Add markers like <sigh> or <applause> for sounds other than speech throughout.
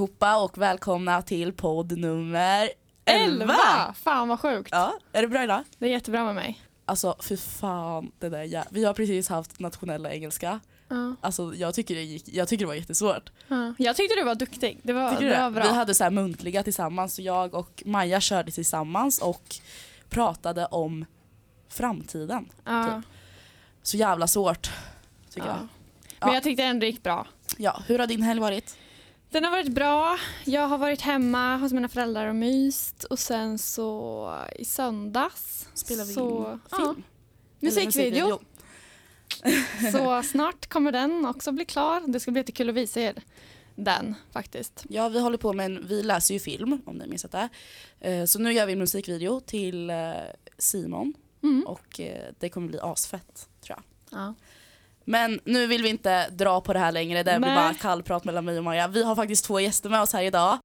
Allihopa och välkomna till podd nummer 11. Elva! Fan vad sjukt. Ja, är det bra idag? Det är jättebra med mig. Alltså för fan, det där jä- Vi har precis haft nationella engelska. Ja. Alltså jag tycker det, gick, jag tycker det var jättesvårt. Ja. Jag tyckte du var duktig. Det var, det det? var bra. Vi hade så här muntliga tillsammans, så jag och Maja körde tillsammans och pratade om framtiden. ja. Så jävla svårt, tycker Ja. jag. Men Ja. jag tyckte ändå det gick bra. Ja, hur har din helg varit? Den har varit bra. Jag har varit hemma hos mina föräldrar och myst och sen så i söndags Spelar vi så, in ja, film? musikvideo. <laughs> Så snart kommer den också bli klar. Det ska bli jättekul att visa er den faktiskt. Ja, vi håller på med en, vi läser ju film om ni missat det. Eh, Så nu gör vi en musikvideo till eh, Simon Mm. och eh, det kommer bli asfett tror jag. Ja. Men nu vill vi inte dra på det här längre, det blir Nej. bara kallprat mellan mig och Maja. Vi har faktiskt två gäster med oss här idag.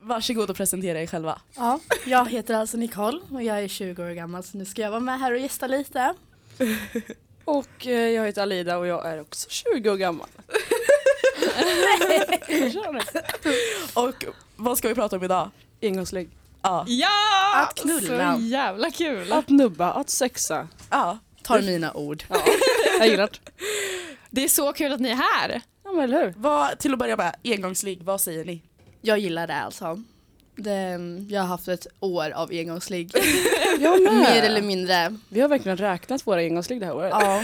Varsågod och presentera er själva. Ja, jag heter alltså Nicole och jag är 20 år gammal så nu ska jag vara med här och gästa lite. <laughs> Och eh, jag heter Alida och jag är också 20 år gammal. <laughs> Och vad ska vi prata om idag? Engångslägg. Ja, Ja! Att knulla. Så jävla kul. Att nubba, att sexa. ja. Tar mina ord. Ja, <laughs> jag gillar det. Det är så kul att ni är här. Ja men eller hur? Vad, till att börja med, engångsligg, vad säger ni? Jag gillar det alltså. Det, jag har haft ett år av engångsligg. <laughs> Jag med. Mer eller mindre. Vi har verkligen räknat våra engångsligg det här året. Ja,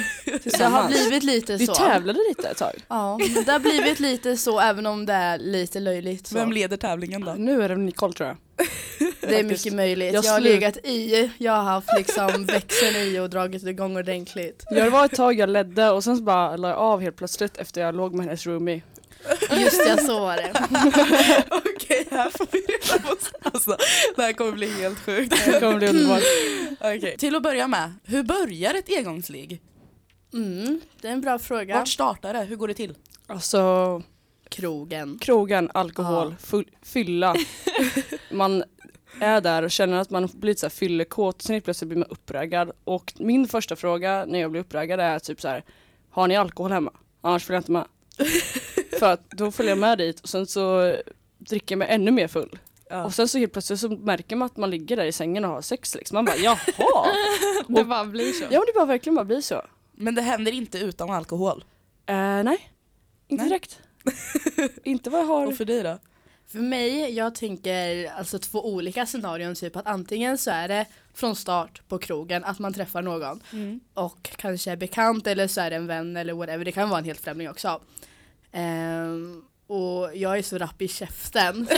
det har blivit lite Vi så. tävlade lite ett tag. Ja, det har blivit lite så även om det är lite löjligt. Så. Vem leder tävlingen då? Nu är det Nicole tror jag. Det är mycket möjligt. Jag Jag har legat i, jag har haft liksom <laughs> växeln i och dragit igång ordentligt. Jag var ett tag jag ledde och sen så bara la jag av helt plötsligt efter jag låg med hennes roomie. Just det, så var det. <laughs> Okej, här får vi reda på alltså, Det här kommer bli helt sjukt. Det kommer bli underbart. Okej. Till att börja med, hur börjar ett engångsligg? Mm, det är en bra fråga. Vart startar det? Hur går det till? Alltså Krogen. krogen, alkohol, full, fylla. <laughs> Man är där och känner att man blir lite så här fyllekåt, sen plötsligt blir man uppraggad. Och min första fråga när jag blir uppraggad är typ så här, har ni alkohol hemma? Annars följer jag inte med. <laughs> För att då följer jag med dit och sen så dricker jag mig ännu mer full. Ja. Och sen så helt plötsligt så märker man att man ligger där i sängen och har sex liksom. Man bara jaha! <laughs> Det bara blir så. Ja men det bara verkligen bara blir så. Men det händer inte utan alkohol. Eh, nej, inte Nej. direkt. <laughs> inte vad jag har. Och för dig då? För mig, jag tänker alltså två olika scenarion. Typ att antingen så är det från start på krogen att man träffar någon och kanske är bekant eller så är det en vän eller whatever. Det kan vara en helt främling också. Ehm, och jag är så rapp i käften.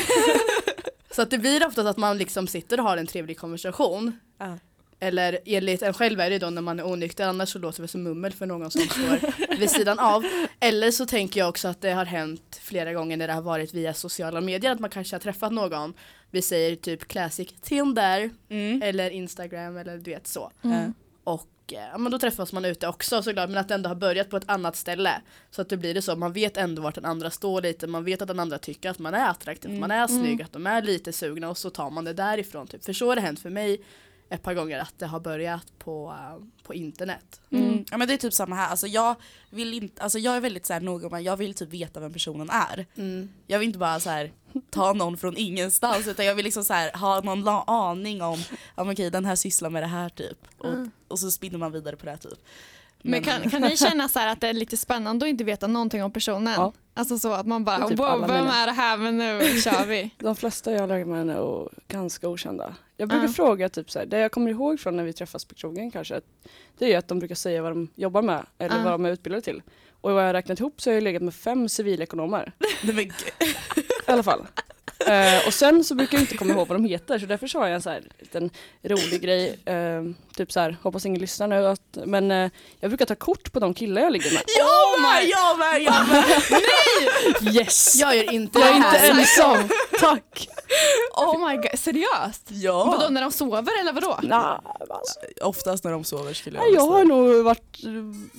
<laughs> så att det blir ofta att man liksom sitter och har en trevlig konversation. Ja. Eller enligt en själv är det då när man är onykter, annars så låter det som mummel för någon som står vid sidan av. Eller så tänker jag också att det har hänt flera gånger när det har varit via sociala medier, att man kanske har träffat någon, vi säger typ classic Tinder Mm. eller Instagram eller du vet så. Mm. Och eh, ja, men då träffas man ute också såklart, men att det ändå har börjat på ett annat ställe. Så att det blir det så, man vet ändå vart den andra står lite, man vet att den andra tycker att man är attraktiv, att man är snygg, att de är lite sugna och så tar man det därifrån. Typ. För så har det hänt för mig ett par gånger att det har börjat på, på internet. Mm. Ja men det är typ samma här, alltså jag vill inte, alltså jag är väldigt såhär noga med, jag vill typ veta vem personen är. Mm. Jag vill inte bara så här ta någon från ingenstans utan jag vill liksom så här, ha någon aning om, ja men okej den här sysslar med det här typ. Och, och så spinner man vidare på det här typ. Men kan, kan ni känna så här att det är lite spännande att inte veta någonting om personen? Ja. Alltså så att man bara, Det är typ wow, vem mina. är det här men nu kör vi. <laughs> De flesta jag legat med är ganska okända. Jag brukar Ja. fråga typ så här, det jag kommer ihåg från när vi träffas på krogen kanske, att det är att de brukar säga vad de jobbar med eller Ja. vad de är utbildade till. Och vad jag har räknat ihop så har jag legat med fem civilekonomer <laughs> i alla fall. Eh, och sen så brukar jag inte komma ihåg vad de heter så därför så har jag en så här liten rolig grej. eh, typ så här, hoppas ingen lyssnar nu. Att, men eh, jag brukar ta kort på de killar jag ligger med. jag med, jag med, jag med! <laughs> Yes! Jag gör inte Jag är inte ensam, tack! Oh my god, seriöst? Ja, Vadå när de sover eller vadå? Nah, oftast när de sover skulle jag Nej, jag har nog varit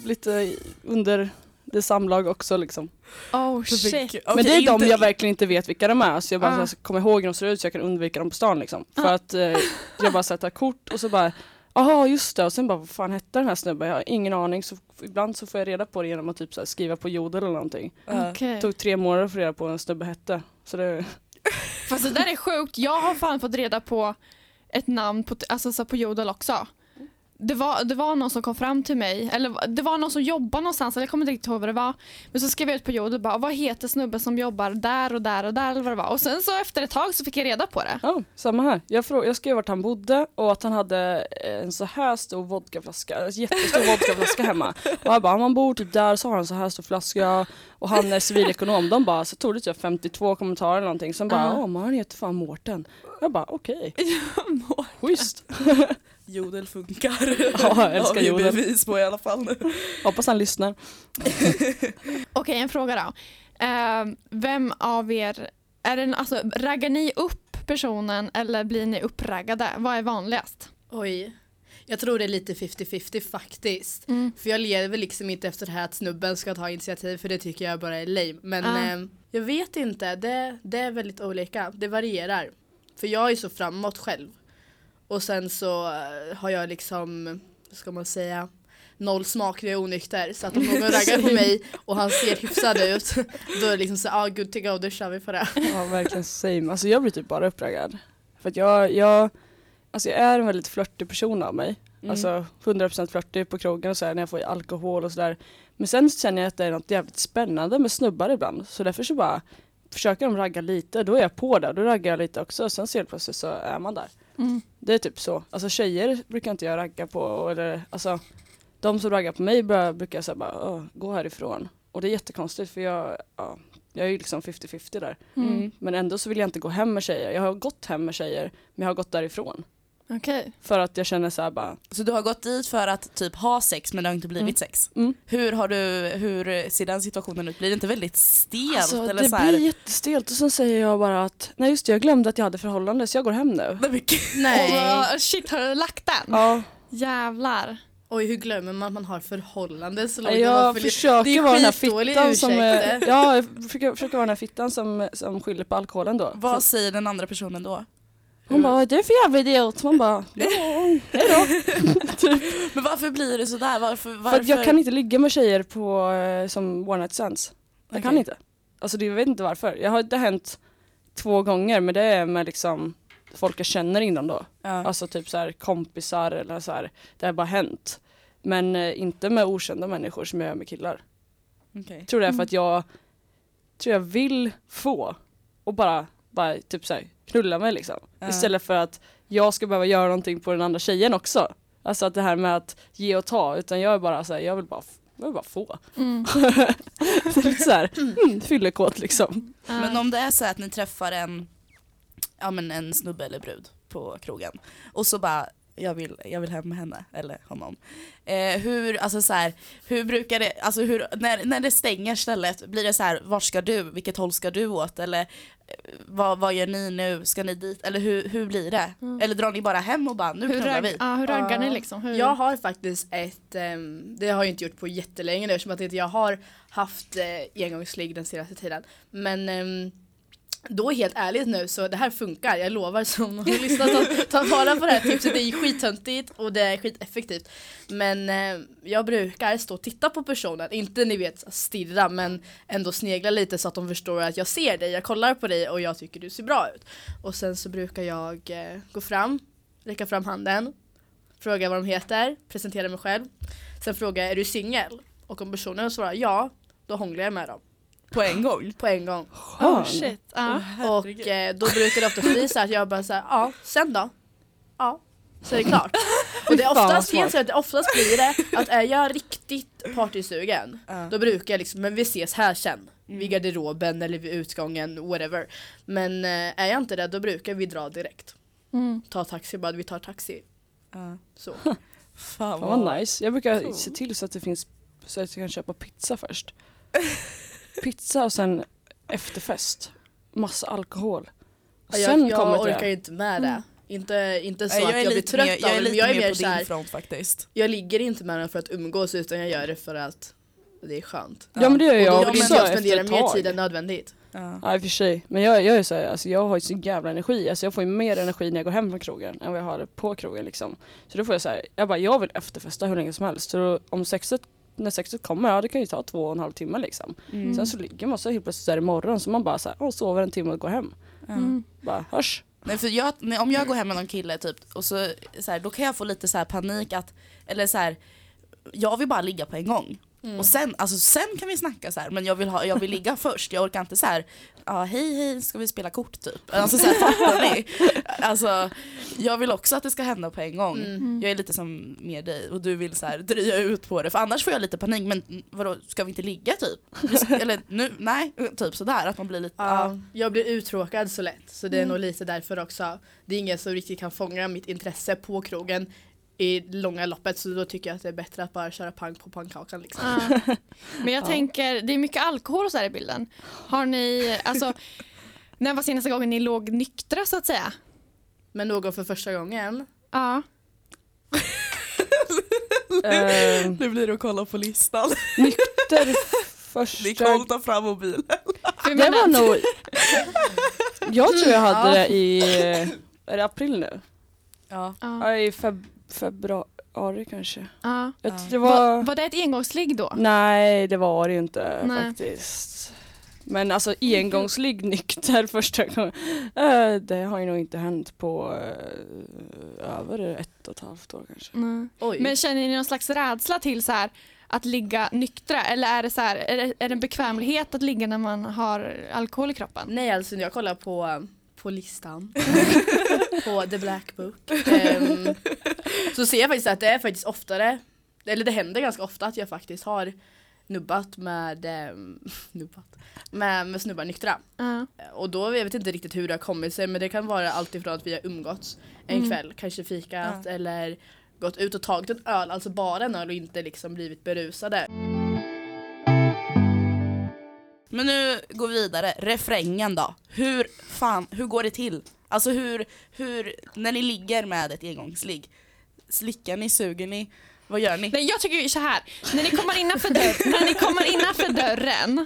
lite under det samlag också liksom. Oh shit. Men det är de jag verkligen inte vet vilka de är. Så jag bara Ah. så kommer ihåg hur de ser ut så jag kan undvika dem på stan liksom. För Ah. att eh, jag bara sätter kort och så bara Jaha just det och sen bara vad fan hette den här snubben? Jag har ingen aning så ibland så får jag reda på det genom att typ så här, skriva på jodel eller någonting. Okej. Det tog tre månader att få reda på vad en snubbe hette. Så det, Fast det där är sjukt. Jag har fan fått reda på ett namn på, alltså, så på Jodel också. Det var, det var någon som kom fram till mig, eller det var någon som jobbar någonstans, eller jag kommer inte riktigt ihåg vad det var. Men så skrev jag ut på Jodel bara, vad heter snubben som jobbar där och där och där eller vad det var. Och sen så efter ett tag så fick jag reda på det. ja, samma här. Jag, frå, jag skrev vart han bodde och att han hade en så här stor vodkaflaska, en jättestor <laughs> vodkaflaska hemma. Och jag bara, om han bor typ där så har han så här stor flaska och han är civilekonom. De bara, så tog det typ 52 kommentarer eller någonting. Sen bara, Ja. åh men han heter fan Mårten. Jag bara, okej, <laughs> schysst. <laughs> Jodel funkar. <laughs> Ja, jag älskar Har vi jodel. bevis på i alla fall nu. Hoppas han lyssnar. <laughs> Okej, en fråga då. Eh, vem av er, är det, alltså, raggar ni upp personen eller blir ni uppraggade? Vad är vanligast? Oj. Jag tror det är lite 50-50 faktiskt. Mm. För jag lever liksom inte efter det här att snubben ska ta initiativ för det tycker jag bara är lame. Men Ja. eh, jag vet inte, det, det är väldigt olika. Det varierar. För jag är så framåt själv. Och sen så eh, har jag liksom, vad ska man säga, noll smak när jag är onykter. Så att om någon <laughs> raggar på mig och han ser hyfsad ut, <laughs> då är det liksom så ah good to go, då kör vi på det. Ja verkligen same. Alltså jag blir typ bara uppraggad. För att jag, jag, alltså jag är en väldigt flörtig person av mig. Mm. Alltså 100% flörtig på krogen och så här, när jag får i alkohol och sådär. Men sen känner jag att det är något jävligt spännande med snubbar ibland. Så därför så bara försöker de ragga lite, då är jag på det. Då raggar jag lite också. Sen så helt plötsligt så är man där. Mm. Det är typ så. Alltså tjejer brukar inte jag ragga på. Eller, alltså, de som raggar på mig bör- brukar jag säga bara "Åh, gå härifrån. Och det är jättekonstigt för jag, ja, jag är ju liksom 50-50 där. Mm. Men ändå så vill jag inte gå hem med tjejer. Jag har gått hem med tjejer men jag har gått därifrån. Okej. För att jag känner så här bara, Så du har gått dit för att typ ha sex men det har inte blivit Mm. sex. mm. Hur, har du, hur ser den situationen ut? Blir det inte väldigt stelt? Alltså, eller det så här? blir jättestelt och sen säger jag bara att nej just det, jag glömde att jag hade förhållande så jag går hem nu. Nej. Nej. Åh, <laughs> shit, har du lagt den? Ja, Jävlar. Oj hur glömmer man att man har förhållande så långt man jag försöker det är vara den här fittan som, ja, jag försöker, försöker vara den här fittan som, som skyller på alkoholen då. Vad säger den andra personen då? Hon bara, vad är för jävla idiot? Man bara, ja, hejdå. <laughs> Men varför blir det sådär? Varför, För varför? att jag kan inte ligga med tjejer på, eh, som one night stands. Jag kan Okej. inte. Alltså det, jag vet inte varför. Jag har, det har hänt två gånger men det är med liksom folk jag känner innan då. Ja. Alltså typ så här kompisar eller så här. Det har bara hänt. Men eh, inte med okända människor som jag gör med killar. Jag tror det är för att jag tror jag vill få och bara, bara typ så här, knulla mig liksom. Ja. Istället för att jag ska behöva göra någonting på den andra tjejen också. Alltså att det här med att ge och ta utan jag är bara så här, jag vill bara, jag vill bara få. Mm. Lite <laughs> så här, mm, fyllekåt liksom. Men om det är så att ni träffar en, ja, men en snubbe eller brud på krogen och så bara jag vill, jag vill hem med henne eller honom. Eh, hur, alltså så här, hur brukar det, alltså hur, när, när det stänger stället, blir det så här, vart ska du, vilket håll ska du åt eller eh, vad, vad gör ni nu, ska ni dit eller hur, hur blir det? Mm. Eller drar ni bara hem och bara nu hur, knullar vi? ja, hur raggar ni liksom? Hur? Jag har faktiskt ett, ehm, det har jag inte gjort på jättelänge nu eftersom att jag har haft eh, engångsligg den senaste tiden. Men ehm, då helt ärligt nu så det här funkar, jag lovar som någon har lyssnat att ta vara på det här tipset. Det är skittöntigt och det är skiteffektivt. Men eh, jag brukar stå och titta på personen, inte ni vet stirra men ändå snegla lite så att de förstår att jag ser dig, jag kollar på dig och jag tycker du ser bra ut. Och sen så brukar jag eh, gå fram, räcka fram handen, fråga vad de heter, presentera mig själv. Sen fråga är du singel? Och om personen svarar ja, då hånglar jag med dem på en gång? på en gång. oh, shit. Ja. Och eh, då brukar det ofta bli så att jag bara såhär, ja, sen då? Ja, så är det klart. <laughs> Och det är vad oftast, helt så att oftast blir det att är jag riktigt partysugen Ja. då brukar jag liksom, men vi ses här sen. Mm. Vid garderoben eller vid utgången, whatever. Men eh, är jag inte det då brukar vi dra direkt. Mm. Ta taxi bara, vi tar taxi. Ja. Så. <laughs> Fan Fan vad nice. Jag brukar Cool. se till så att det finns, så att jag kan köpa pizza först. <laughs> pizza och sen efterfest. Massa alkohol. Och Ja, sen jag jag kommer orkar det. inte med det. Mm. Inte, inte så Nej, att jag är jag blir trött mer, av jag är lite jag är mer mer på så här, din front faktiskt. jag ligger inte med den för att umgås utan jag gör det för att det är skönt. Ja men det gör Och jag då vill också jag efter spendera ett mer tid än nödvändigt. Ja. Ja i och för sig. Men jag, jag är så här, alltså jag har ju så jävla energi. Alltså jag får ju mer energi när jag går hem från krogen än vad jag har på krogen liksom. Så då får jag så här, jag bara jag vill efterfesta hur länge som helst. Så då, om sexet, när sexet kommer, ja det kan ju ta två och en halv timme liksom. Mm. Sen så ligger man så helt plötsligt där imorgon så man bara så här, åh, sover en timme och går hem. Mm. Bara hörs. Nej, för jag, om jag går hem med någon kille typ, och så, så här, då kan jag få lite så här panik att, eller så här, jag vill bara ligga på en gång. Mm. Och sen, alltså, sen kan vi snacka så här, men jag vill, ha, jag vill ligga <laughs> först. Jag orkar inte så här, ja hej hej ska vi spela kort typ. Alltså så här, fattar ni? Alltså, jag vill också att det ska hända på en gång. Mm. Jag är lite som med dig och du vill så här, dröja ut på det för annars får jag lite panik. Men vadå, ska vi inte ligga typ? Eller nu, nej, typ sådär att man blir lite, ja. Ja, jag blir uttråkad så lätt så det är Mm. nog lite därför också. Det är ingen som riktigt kan fånga mitt intresse på krogen i långa loppet så då tycker jag att det är bättre att bara köra pang på pannkakan liksom. Ja. Men jag <laughs> Ja. tänker, det är mycket alkohol och så här i bilden. Har ni, alltså, när var senaste gången ni låg nyktra så att säga? Men någon för första gången. Ja. <laughs> Nu blir det att kolla på listan. <laughs> nykter första... tar fram mobilen. Det var nog... Jag tror jag hade det i... Är det april nu? Ja. Ja. Ja, i feb februari kanske. Ja. Det Var, var... var det ett engångsligg då? Nej det var det ju inte Nej. faktiskt. Men alltså engångsligg nykter <laughs> första gången. eh, det har ju nog inte hänt på uh, över ett och ett halvt år kanske. Men känner ni någon slags rädsla till så här, att ligga nyktra eller är det, så här, är, det, är det en bekvämlighet att ligga när man har alkohol i kroppen? Nej alltså jag kollar på, på listan <laughs> på The Black Book <laughs> ehm, så ser jag faktiskt att det är faktiskt oftare, eller det händer ganska ofta att jag faktiskt har nubbat med, ehm, <laughs> nubbat, med, med snubbar nyktra. Ja. Och då, jag vet inte riktigt hur det har kommit sig men det kan vara allt ifrån att vi har umgåtts en Mm. kväll, kanske fikat Ja. eller gått ut och tagit en öl, alltså bara en öl och inte liksom blivit berusade. Men nu går vi vidare, refrängen då. Hur fan, hur går det till? Alltså hur, hur, när ni ligger med ett engångsligg, slickar ni, suger ni, vad gör ni? Nej, jag tycker ju så här, när ni kommer innanför, dörr, när ni kommer innanför dörren,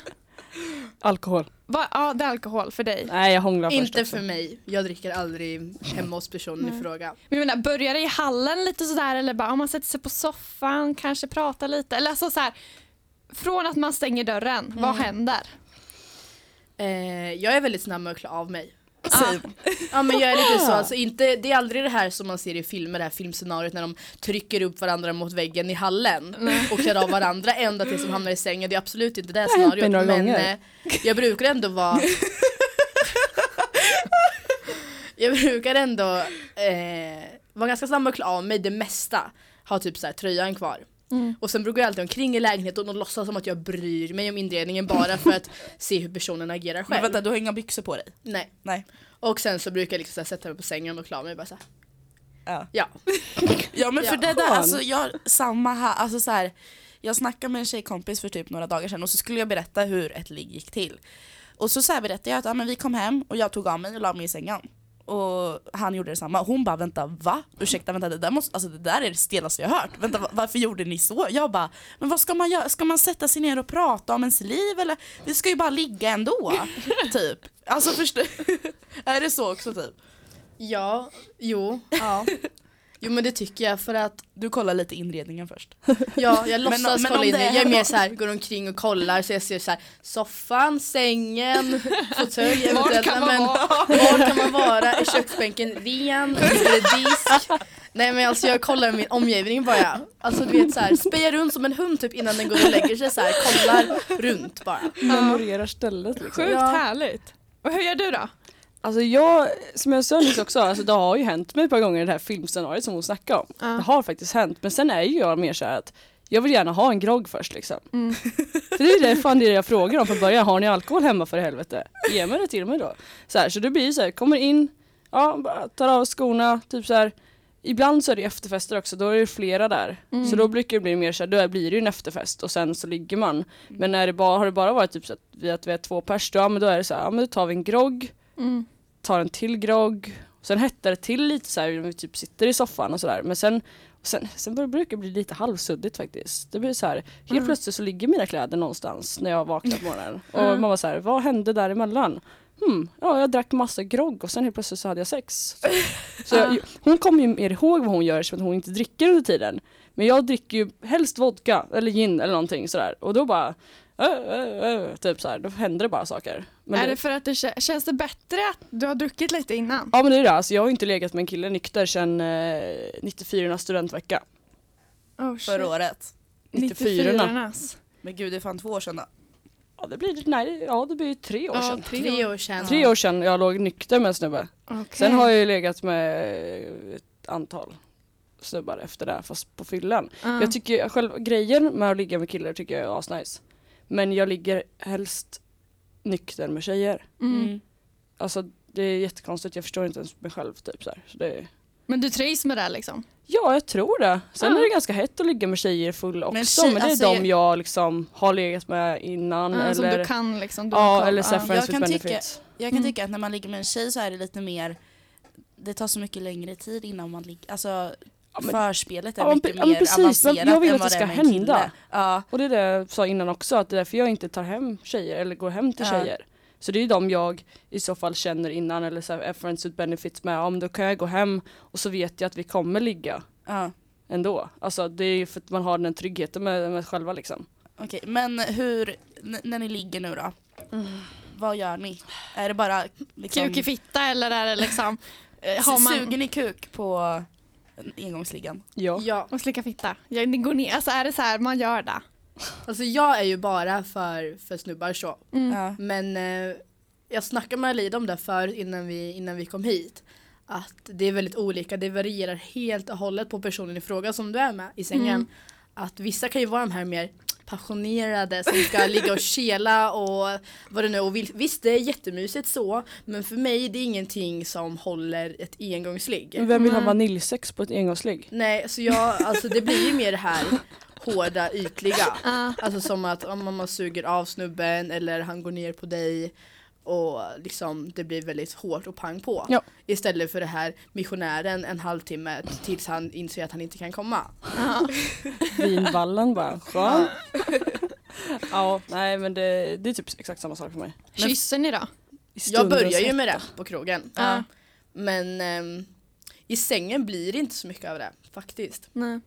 Alkohol. vad, ja det är alkohol för dig. Nej jag hånglar först Inte också. för mig, jag dricker aldrig hemma hos personen i fråga. Men jag menar, börjar det i hallen lite sådär eller bara om man sätter sig på soffan, kanske pratar lite eller alltså så här, från att man stänger dörren, vad Mm. händer? Eh, jag är väldigt snabb med att klä av mig. Same. Ja men jag är lite så, alltså inte, det är aldrig det här som man ser i filmer, det här filmscenariot när de trycker upp varandra mot väggen i hallen Nej. och klär av varandra ända tills de hamnar i sängen. Det är absolut inte det här scenariot men gånger. eh, jag brukar ändå vara <laughs> Jag brukar ändå eh, vara ganska snabb med att klä av mig det mesta. Ha typ så här tröjan kvar. Mm. Och sen brukar jag alltid omkring i lägenheten och låtsas som att jag bryr mig om inredningen bara för att <laughs> se hur personen agerar Men själv. vänta, du har inga byxor på dig? Nej. Nej. Och sen så brukar jag liksom så här sätta mig på sängen och klara mig bara så här. Ja. Ja. <laughs> Ja men för Ja. det där, alltså jag, samma här, alltså så här, jag snackade med en tjejkompis för typ några dagar sedan och så skulle jag berätta hur ett ligg gick till. Och så, så här berättade jag att ja, men vi kom hem och jag tog av mig och la mig i sängen. Och han gjorde detsamma. Hon bara vänta va? Ursäkta vänta det där, måste, alltså, det där är det stelaste jag hört. Vänta va- varför gjorde ni så? Jag bara men vad ska man göra? Ska man sätta sig ner och prata om ens liv eller? Vi ska ju bara ligga ändå. <laughs> typ. Alltså förstår <laughs> Är det så också typ? Ja, jo, ja. Jo men det tycker jag för att Du kollar lite inredningen först. <laughs> ja, jag låtsas Men- men kolla om in det det. är Jag är mer hemma- så här, går omkring och kollar så jag ser så här soffan, sängen, <laughs> fåtölj Var eventuellt. kan man men, vara? var kan man vara? Är köksbänken ren? Är det disk? Nej men alltså jag kollar min omgivning bara. Alltså du vet så här, spejar runt som en hund typ innan den går och lägger sig så här, kollar runt bara. Memorerar stället liksom. Sjukt Ja. härligt. Och hur gör du då? Alltså jag, som jag sa nyss också, alltså det har ju hänt mig ett par gånger det här filmscenariot som hon snackade om. Ja. Det har faktiskt hänt, men sen är ju jag mer så här att jag vill gärna ha en grogg först liksom. Mm. <laughs> För det är det, fan det jag frågar om från början, har ni alkohol hemma för helvete? Ge mig det till mig då. Så, här, så det blir ju så här, kommer in, ja, tar av skorna, typ så här. Ibland så är det efterfester också, då är det flera där. Mm. Så då brukar det bli mer så här, då blir det ju en efterfest och sen så ligger man. Men när det bara, har det bara varit typ så att vi, att vi är två pers, då, ja, men då är det så här, ja men då tar vi en grogg, Och sen, sen bör- brukar det bli lite halvsuddigt faktiskt. Det blir så här, helt Mm. plötsligt så ligger mina kläder någonstans när jag vaknar på morgonen. <laughs> Och Mm. man var så här, vad hände däremellan? Hmm, ja, jag drack massa grogg och sen helt plötsligt så hade jag sex. Så, så jag, <laughs> hon kommer ju mer ihåg vad hon gör som att hon inte dricker under tiden. Men jag dricker ju helst vodka eller gin eller någonting sådär. Och då bara, typ så här, då händer det bara saker. Men är det- det för att det kä- känns det bättre att du har druckit lite innan? Ja men det är det, alltså, jag har inte legat med en kille nykter sedan eh, 94 studentvecka. Oh, shit. Förra året. 94 94-ornas. Men gud det är fan två år sedan då. Ja det blir, nej, ja, det blir tre år Ja, sedan. tre Tre år. sedan. Tre år sedan jag låg nykter med en snubbe. Okej. Sen har jag ju legat med ett antal snubbar efter det fast på fyllan. Ja. Jag tycker själv grejen med att ligga med killar tycker jag är asnice. Men jag ligger helst nykter med tjejer. mm. Alltså det är jättekonstigt, jag förstår inte ens mig själv typ så här. Så det, Men du trivs med det liksom? Ja, jag tror det. Sen Ja. är det ganska hett att ligga med tjejer full också. Men, tjej- det är alltså, de jag- liksom har legat med innan. Ja, som eller, du kan liksom? Du ja, koll. eller så här Ja. friends Jag kan tycka-. Jag kan Mm. tycka att när man ligger med en tjej så är det lite mer det tar så mycket längre tid innan man ligger, alltså Ja, men- förspelet är Ja, mycket ja, mer precis, avancerat jag vill än att vad det ska hända. Ja, Och det är det jag sa innan också, att det är därför jag inte tar hem tjejer eller går hem till Ja. tjejer. Så det är de jag i så fall känner innan eller så här, är friends with benefits med. Om då kan jag gå hem och så vet jag att vi kommer ligga ja. ändå. Alltså det är ju för att man har den tryggheten med, med själva liksom. Okej, men hur, n- när ni ligger nu då? Mm. Vad gör ni? Är det bara liksom, Kuk i fitta eller är det liksom? <laughs> har man... suger ni kuk på engångsliggan? Ja. Ja, Och slicka fitta? Ja, det går ner. Alltså är det så här man gör det? alltså jag är ju bara för, för snubbar så. Mm. Ja. Men eh, jag snackade med Alida om det förut innan vi, innan vi kom hit. Att det är väldigt olika, det varierar helt och hållet på personen i fråga som du är med i sängen. Mm. Att vissa kan ju vara de här mer passionerade som ska <laughs> ligga och kela och vad det nu och vill- Visst det är jättemysigt så men för mig det är ingenting som håller ett engångsligg. Men Vem vill ha vaniljsex på ett engångsligg? Nej så jag, alltså det blir ju mer det här hårda ytliga. Alltså som att om man suger av snubben eller han går ner på dig och liksom det blir väldigt hårt och pang på. Ja. Istället för det här missionären en halvtimme tills han inser att han inte kan komma. <laughs> Vinballen bara, skön. <laughs> ja, nej men det, det är typ exakt samma sak för mig. Kysser ni då? Jag börjar ju med det på krogen. Ja. Men ehm, i sängen blir det inte så mycket av det faktiskt. Nej.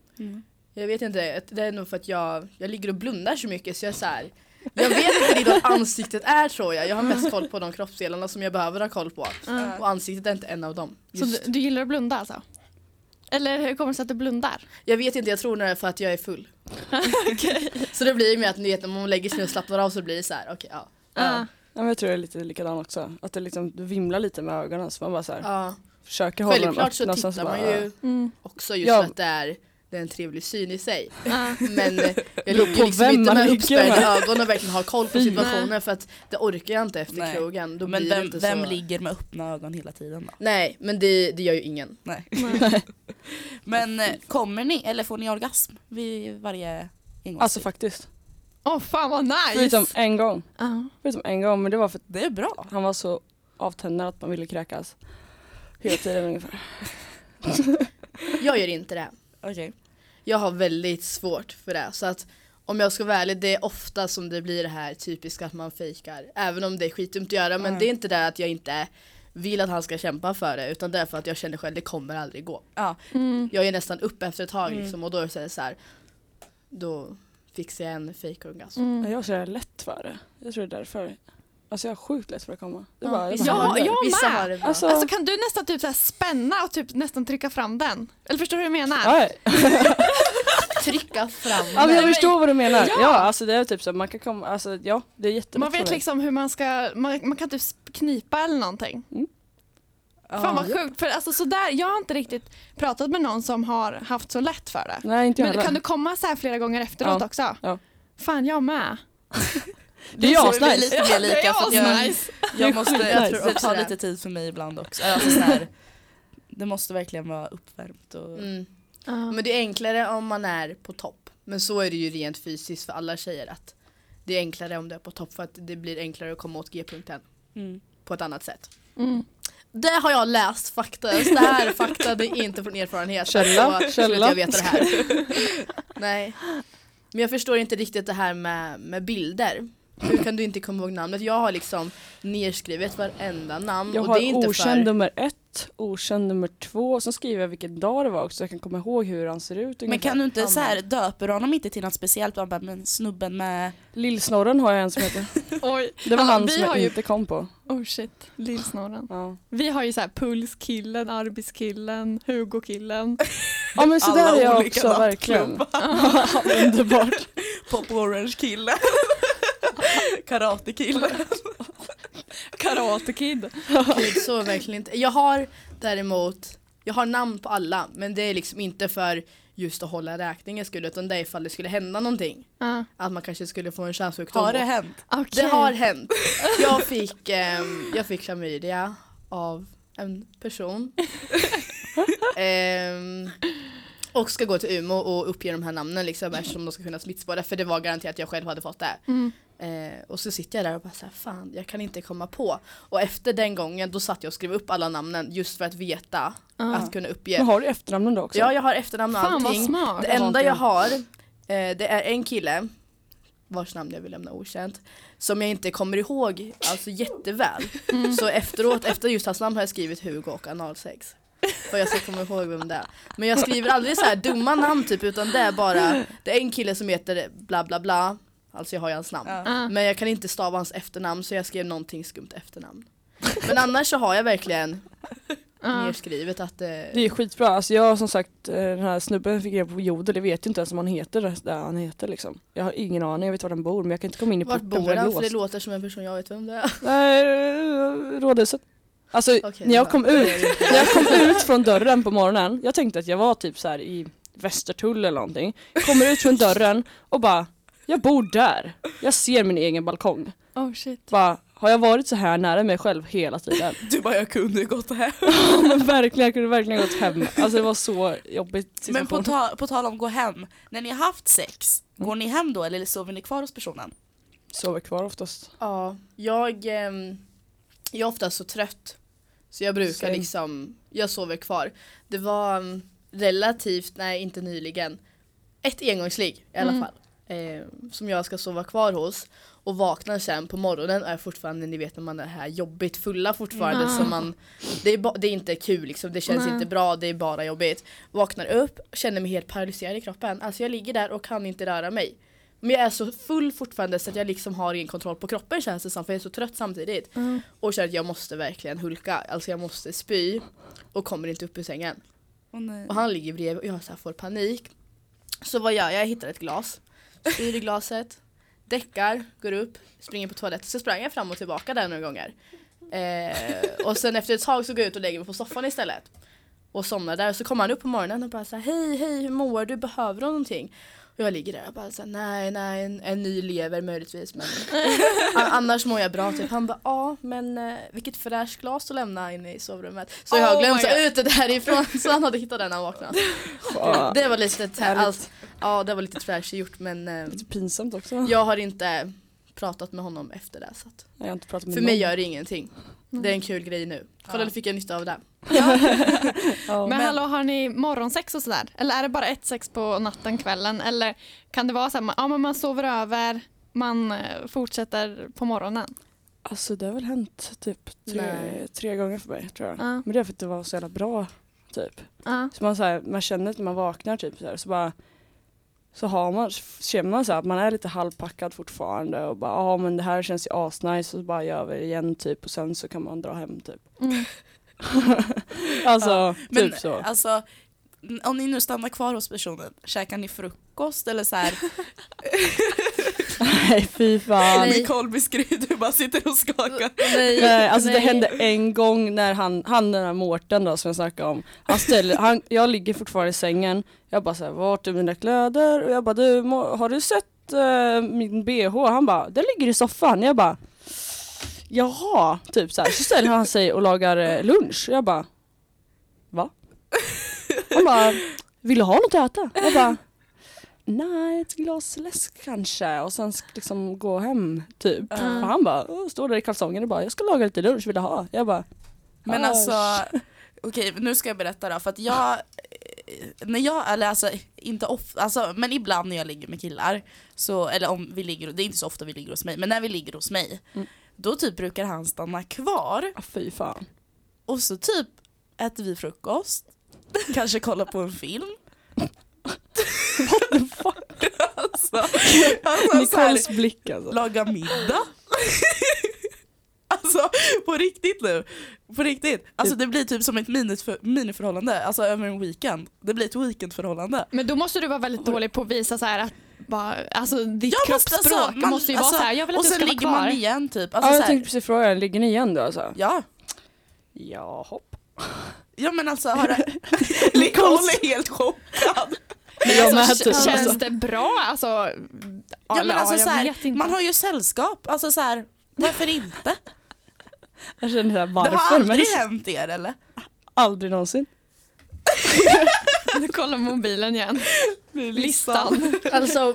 Jag vet inte, det är nog för att jag, jag ligger och blundar så mycket så jag är så här. Jag vet inte riktigt vad ansiktet är tror jag. Jag har mest koll på de kroppsdelarna som jag behöver ha koll på. Ja. Och ansiktet är inte en av dem. Så Just. du, du gillar att blunda alltså? Eller hur kommer det sig att du blundar? Jag vet inte, jag tror det är för att jag är full. <laughs> Så det blir ju med att ni vet, när man lägger sig och slappnar av så blir det så här, okej ja. Ja. Ja, men jag tror det är lite likadan också. Att det liksom vimlar lite med ögonen så man bara så här, ja. försöker hålla dem Självklart så öppna. tittar man bara- ju Mm. också just Ja. för att det är, det är en trevlig syn i sig. Men jag ligger liksom vem inte med uppspärrade ögon och verkligen har koll på situationen för att det orkar jag inte efter Nej. krogen. Då Men blir det vem, inte vem så... ligger med öppna ögon hela tiden då? Nej, men det, det gör ju ingen. Nej. Nej. <laughs> Men eh, kommer ni, eller får ni orgasm vid varje engångsligg? Alltså faktiskt. Åh fan vad nice! Förutom en gång. Ja. Förutom en gång men det var för att det är bra. han var så avtändande att man ville kräkas. Hela tiden ungefär. Jag gör inte det. Okej. Jag har väldigt svårt för det. Så att om jag ska vara ärlig, det är ofta som det blir det här typiska att man fejkar. Även om det är skitdumt att göra, men Mm. det är inte det att jag inte vill att han ska kämpa för det, utan det är för att jag känner själv, det kommer aldrig gå. Ja, Mm. Jag är nästan upp efter ett tag Mm. liksom, och då det så här, då fixar jag en fejkorgasm. Mm. Men Jag jävla lätt för det. Jag tror det är därför. Alltså jag har sjukt lätt för att komma. Det är Ja, bara, jag bara Ja, har det- jag vissa med. har det bra. Alltså, Alltså kan du nästan typ så här spänna och typ nästan trycka fram den? Eller förstår du hur jag menar? ja, <laughs> Trycka fram ja, men jag den. förstår vad du menar. Ja. Ja, alltså det är typ så man kan komma, alltså ja det är jättelätt Man för vet mig. liksom hur man ska, man, man kan typ knipa eller någonting. Fan vad sjukt, för alltså sådär, jag har inte riktigt pratat med någon som har haft så lätt för det. Nej inte jag Men heller. kan du komma så här flera gånger efteråt Ja. också? Ja. Fan jag med. <laughs> Det är asnice. lite mer lika för att jag, är jag måste, jag nice. tror det också tar lite tid för mig ibland också. Alltså, så här, det måste verkligen vara uppvärmt och Mm. Ja. Men det är enklare om man är på topp. Men så är det ju rent fysiskt för alla tjejer att det är enklare om du är på topp för att det blir enklare att komma åt G-punkten mm. på ett annat sätt. Mm. Det har jag läst faktiskt. Det här är fakta, det är inte från erfarenhet. Källa, Så, källa. Jag vet det här. Nej. Men jag förstår inte riktigt det här med, med bilder. Hur kan du inte komma ihåg namnet? Jag har liksom nerskrivet varenda namn. Jag och har det är inte okänd för... nummer ett, okänd nummer två, och sen skriver jag vilken dag det var också så jag kan komma ihåg hur han ser ut Men kan du inte så här, döper du honom inte till något speciellt? Bara, men snubben med... Lillsnorren har jag en som heter. <laughs> Oj. Det var Ja, han som jag ju- inte kom på. Oh shit, lillsnorren. Ja, Vi har ju så här pulskillen, arbetskillen, Hugo-killen. <laughs> ja men så Alla där är jag också verkligen. <laughs> Underbart. Pop Orange kille. Karate kille. Karate Kid. Gud, så verkligen inte. Jag har däremot, jag har namn på alla men det är liksom inte för just att hålla räkningen skull utan det är ifall det skulle hända någonting. Ja, Att man kanske skulle få en könssjukdom. Har det hänt? okej. Det har hänt. Jag fick, ehm, jag fick klamydia av en person. <laughs> Ehm, och ska gå till Umeå och uppge de här namnen liksom, eftersom de ska kunna smittspåra för det var garanterat att jag själv hade fått det. Mm. Eh, och så sitter jag där och bara såhär, fan jag kan inte komma på. Och efter den gången då satt jag och skrev upp alla namnen just för att veta, Ja. att kunna uppge. Men har du efternamnen då också? Ja jag har efternamn och Fan vad allting. smart. Det enda jag har, eh, det är en kille vars namn jag vill lämna okänt, som jag inte kommer ihåg alltså jätteväl. Mm. Så efteråt, efter just hans namn har jag skrivit Hugo och analsex. För jag ska komma ihåg vem det är. Men jag skriver aldrig så här dumma namn typ utan det är bara, det är en kille som heter bla bla bla, alltså jag har ju hans namn. Ja. Ja. Men jag kan inte stava hans efternamn så jag skrev någonting skumt efternamn. Men annars så har jag verkligen Ja. nedskrivet att det, Det är skitbra. Alltså jag som sagt, eh, den här snubben fick reda på jodel, jag vet ju inte ens om han heter det där han heter liksom. Jag har ingen aning, jag vet var han bor men jag kan inte komma in i vart porten bor för det är han? För det låter som en person jag vet vem det är. <laughs> Nej, rådhuset. Alltså Okej, när jag kom ut, när jag kom ut från dörren på morgonen, jag tänkte att jag var typ så här i Västertull eller någonting. Kommer ut från dörren och bara, jag bor där. Jag ser min egen balkong. Oh shit. Bara, har jag varit så här nära mig själv hela tiden? <laughs> Du bara, jag kunde ju gått hem. <laughs> men verkligen, jag kunde verkligen gått hem. Alltså det var så jobbigt Men på, situation. ta, på tal om gå hem, när ni har haft sex, går ni hem då eller sover ni kvar hos personen? Sover kvar oftast. Ja, jag, ehm, jag är ofta så trött. Så jag brukar Same. liksom, jag sover kvar. Det var mm, relativt, nej inte nyligen, ett engångsligg i alla Mm. fall. Eh, som jag ska sova kvar hos. Och vaknar sen på morgonen och är fortfarande, ni vet när man är här jobbigt fulla fortfarande. Mm. Så man, det, är det är inte kul liksom, det känns Nej. inte bra, det är bara jobbigt. Vaknar upp, känner mig helt paralyserad i kroppen. Alltså jag ligger där och kan inte röra mig. Men jag är så full fortfarande så att jag liksom har ingen kontroll på kroppen känns det som för jag är så trött samtidigt. Mm. Och känner att jag måste verkligen hulka, alltså jag måste spy och kommer inte upp ur sängen. Nej. Och han ligger bredvid och jag så får panik. Så vad gör jag? Jag hittar ett glas, spyr i glaset, däckar, går upp, springer på toaletten. Så sprang jag fram och tillbaka där några gånger. Eh, och sen efter ett tag så går jag ut och lägger mig på soffan istället. Och somnar där. Så kommer han upp på morgonen och bara så här, hej hej hur mår du? Behöver du någonting? Och jag ligger där och bara så här, nej nej en, en ny lever möjligtvis men <laughs> annars mår jag bra typ. Han bara ja men eh, vilket fräscht glas att lämna inne i sovrummet. Så jag har Oh glömt ut det därifrån så han hade hittat den när han vaknade. Det var lite, här, allt, ja det var lite trashy gjort men eh, Lite pinsamt också. jag har inte pratat med honom efter det så att Jag har inte pratat med för någon. mig gör det ingenting. Det är en kul grej nu. Kolla Ja. fick jag nytta av det. Ja. <laughs> Men, hallå, har ni morgonsex och sådär? Eller är det bara ett sex på natten, kvällen? Eller kan det vara så att ja, men man sover över, man eh, fortsätter på morgonen? Alltså det har väl hänt typ tre, Nej. tre gånger för mig tror jag. Ja. Men det är för att det var så jävla bra typ. Ja. Så man, så här, man känner att när man vaknar typ så, här, så bara så har man, känner man så att man är lite halvpackad fortfarande och bara ja men det här känns ju asnice och så bara gör vi det igen typ och sen så kan man dra hem typ. Mm. <laughs> alltså Ja, typ Men så. alltså, om ni nu stannar kvar hos personen, käkar ni frukost eller så här? Nej fy fan. Nej. Nicole beskriver, du bara sitter och skakar. Nej, Nej, alltså det nej. hände en gång när han, han den här Mårten då som jag snackade om, han ställer, han, jag ligger fortfarande i sängen, jag bara såhär, vart är mina kläder? Och jag bara, du har du sett eh, min bh? Han bara, den ligger i soffan. Jag bara, jaha, typ såhär. Så ställer han sig och lagar eh, lunch. Jag bara, Han bara, vill du ha något att äta? Jag bara, nej ett glas läsk kanske och sen liksom gå hem typ. Och han bara, "Åh, står där i kalsongerna och bara, jag ska laga lite lunch, vill du ha? Jag bara, Men "Ah, alltså, <laughs> okej nu ska jag berätta då, för att jag, eh, när jag, eller alltså inte ofta, alltså, men ibland när jag ligger med killar, så, eller om vi ligger, det är inte så ofta vi ligger hos mig, men när vi ligger hos mig, Mm. då typ brukar han stanna kvar ah, fy fan. och så typ äter vi frukost, kanske kollar på en film. alltså, alltså så här, Nicoles blick alltså. laga middag. alltså på riktigt nu. På riktigt. Alltså det blir typ som ett miniför, miniförhållande, alltså över en weekend. Det blir ett weekendförhållande. Men då måste du vara väldigt dålig på att visa så här att bara, alltså ditt Jag måste, kroppsspråk alltså, man- måste ju alltså, vara så här, jag vill att Och du sen ska vara ligger kvar. man igen typ. Ja, Alltså, jag så här, tänkte precis fråga, ligger ni igen då alltså? ja. Ja, hopp. Ja men alltså har det... <laughs> Nicole är helt chockad. Men alltså, typ. känns Alltså. det bra? Alltså, ja, men alltså så här, man har ju sällskap, alltså så här, varför inte? Jag känner såhär, Det varför? har aldrig men hänt er eller? aldrig någonsin. <laughs> Nu kollar mobilen igen. Listan. <laughs> Alltså,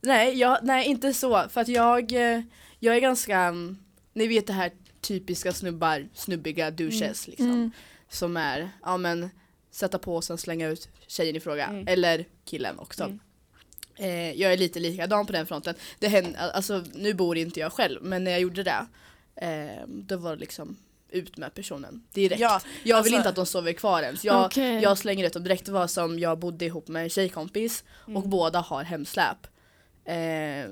nej, jag, nej inte så. För att jag, eh, jag är ganska, ni vet det här typiska snubbar, snubbiga douches liksom. Mm. Som är, ja men sätta på och sen slänga ut tjejen i fråga. Mm. Eller killen också. Mm. Eh, jag är lite likadan på den fronten. Det händer, alltså nu bor inte jag själv men när jag gjorde det eh, då var det liksom ut med personen direkt. Ja, jag vill alltså- inte att de sover kvar ens. Jag, Okej. jag slänger ut dem direkt. Det var som jag bodde ihop med en tjejkompis och Mm. båda har hemsläp. Eh,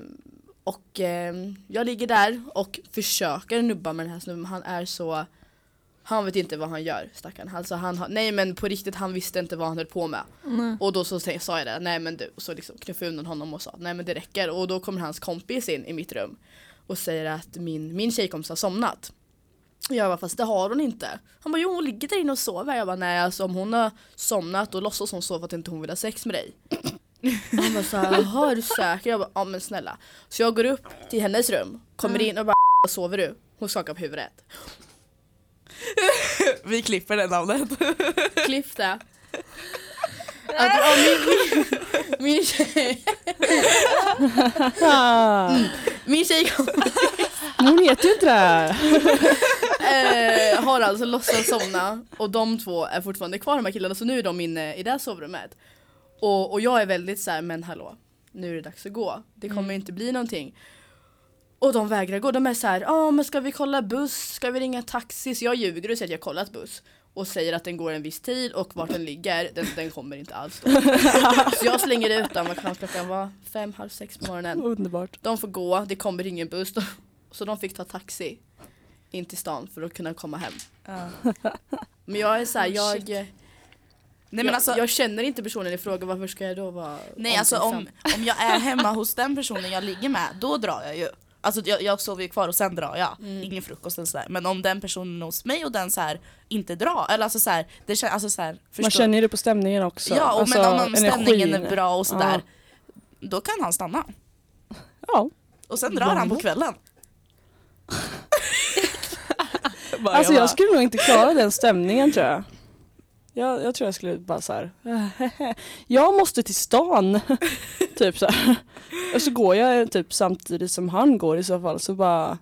och eh, jag ligger där och försöker nubba med den här snubben. Han är så han vet inte vad han gör stackarn. Alltså han har, nej men på riktigt han visste inte vad han höll på med. Mm. Och då så sa jag det, nej men du, så liksom knuffade undan honom och sa nej men det räcker. Och då kommer hans kompis in i mitt rum och säger att min, min tjejkompis har somnat. Jag bara fast det har hon inte. Han bara jo hon ligger där inne och sover. Jag bara nej alltså om hon har somnat då låtsas hon sova för att inte hon vill ha sex med dig. Han bara såhär, jaha är du säker? Jag bara ja men snälla. Så jag går upp till hennes rum, kommer in och bara "Vad sover du? Hon skakar på huvudet. <laughs> vi klipper det namnet. <laughs> Klipp det. <laughs> Att, ja, min, min, min, tjej, Ah, min tjejkompis men hon heter ju inte det eh, har alltså låtsats somna och de två är fortfarande kvar de här killarna så nu är de inne i det här sovrummet. Och, och jag är väldigt så här, men hallå, nu är det dags att gå. Det kommer Mm. inte bli någonting. Och de vägrar gå, de är så här, ja men ska vi kolla buss, ska vi ringa taxi? Så jag ljuger och säger att jag kollat buss. Och säger att den går en viss tid och vart den ligger, den, den kommer inte alls då. <laughs> Så jag slänger ut dem, vad kan klockan vara? Fem, halv sex på morgonen. Underbart. De får gå, det kommer ingen buss. Så de fick ta taxi in till stan för att kunna komma hem. Men jag är såhär, Oh, jag. Nej jag, men alltså, jag känner inte personen i fråga, varför ska jag då vara nej, alltså om, om jag är hemma hos den personen jag ligger med, då drar jag ju. Alltså jag, jag sover ju kvar och sen drar jag. Mm. Ingen frukost eller sådär. Men om den personen är hos mig och den så här inte drar, eller alltså så här, det känns, alltså så här, Man känner ju det på stämningen också. Ja, och alltså, men om stämningen är bra och sådär, då kan han stanna. Ja. Och sen drar han på kvällen. <laughs> Alltså jag skulle nog inte klara den stämningen tror jag. Jag, jag tror jag skulle bara så här. <laughs> jag måste till stan. <laughs> typ så här. Och så går jag typ samtidigt som han går i så fall så bara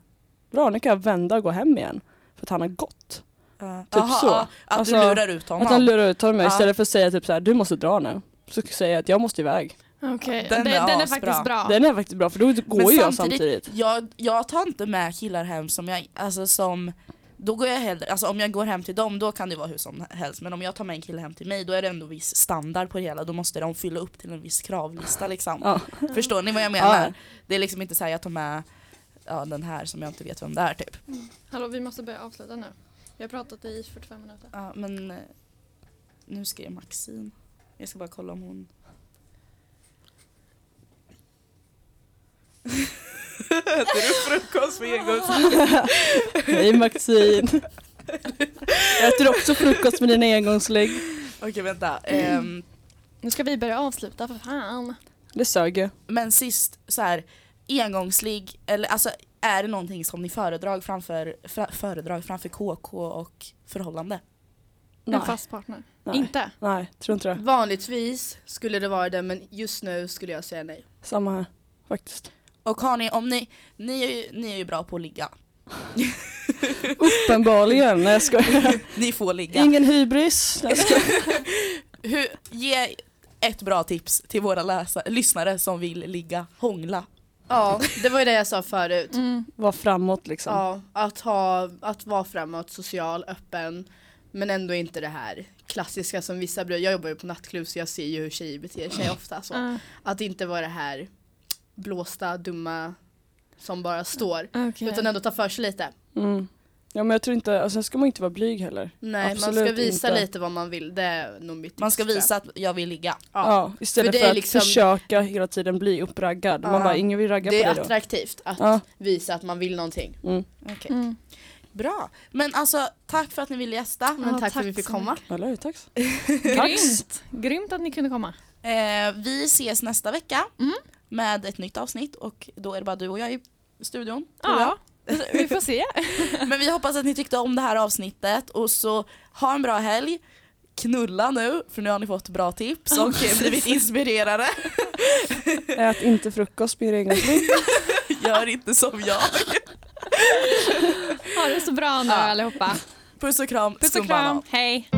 bra nu kan jag vända och gå hem igen. För att han har gått. Ja. typ Aha, så. ja, att Alltså, du lurar ut honom. Att han lurar ut honom Ja. istället för att säga typ så här du måste dra nu. Så säger jag att jag måste iväg. Okej, Den den, är den är faktiskt bra. Den är faktiskt bra för då går Men ju jag samtidigt. Jag, jag tar inte med killar hem som jag, alltså som då går jag hellre, alltså om jag går hem till dem då kan det vara hur som helst men om jag tar med en kille hem till mig då är det ändå viss standard på det hela, då måste de fylla upp till en viss kravlista liksom. Ja. Förstår ni vad jag menar? Ja. Det är liksom inte så här jag tar med ja, den här som jag inte vet vem det är typ. Hallå, vi måste börja avsluta nu. Vi har pratat i 45 minuter. Ja, men eh, nu skrev Maxine. Jag ska bara kolla om hon... <laughs> Äter du frukost med en gång? Hej Maxine. Jag äter också frukost med dina engångslägg. Okej vänta. Ehm, Nu ska vi börja avsluta för fan. Det sög ju. men sist, så här, engångsligg, eller alltså är det någonting som ni föredrar framför, fra, föredrar framför KK och förhållande? En Nej. fast partner. Nej. Inte? Nej, tror inte det. Vanligtvis skulle det vara det men just nu skulle jag säga nej. Samma här faktiskt. Och har ni, om ni, ni är ju, ni är ju bra på att ligga. <laughs> Uppenbarligen, nej jag skojar. <laughs> Ni får ligga. Ingen hybris. <laughs> Hur, ge ett bra tips till våra läsa, lyssnare som vill ligga, hångla. Ja, det var ju det jag sa förut. Mm. Var framåt liksom. Ja, att, ha, att vara framåt, social, öppen. Men ändå inte det här klassiska som vissa bröder, jag jobbar ju på nattklubb så jag ser ju hur tjejer beter sig ofta. Så. Ah, Att inte vara det här blåsta, dumma som bara står. okej. Utan ändå ta för sig lite. Mm. Ja men jag tror inte, och sen ska man inte vara blyg heller. Nej, man Absolut ska visa inte. lite vad man vill. Det är nog mitt Man ska visa att jag vill ligga. Ja. Ja. istället För det för, är att liksom- försöka hela tiden bli uppraggad. Man Ja. bara, ingen vill ragga Det på är dig då. attraktivt att Ja. visa att man vill någonting. Mm. Okej. Mm. Bra. Men alltså tack för att ni ville gästa. Men Ja, tack för att tack vi fick komma. Eller <laughs> tack. Grymt. Grymt att ni kunde komma. Eh, vi ses nästa vecka Mm. Med ett nytt avsnitt och då är det bara du och jag i studion. Ja, <laughs> vi får se. <laughs> Men vi hoppas att ni tyckte om det här avsnittet och så ha en bra helg. Knulla nu för nu har ni fått bra tips och blivit inspirerade. <laughs> Ät inte frukost med regelsling. Gör inte som jag. Ha det så bra nu Ja. allihopa. Puss och kram, Puss och kram. Hej.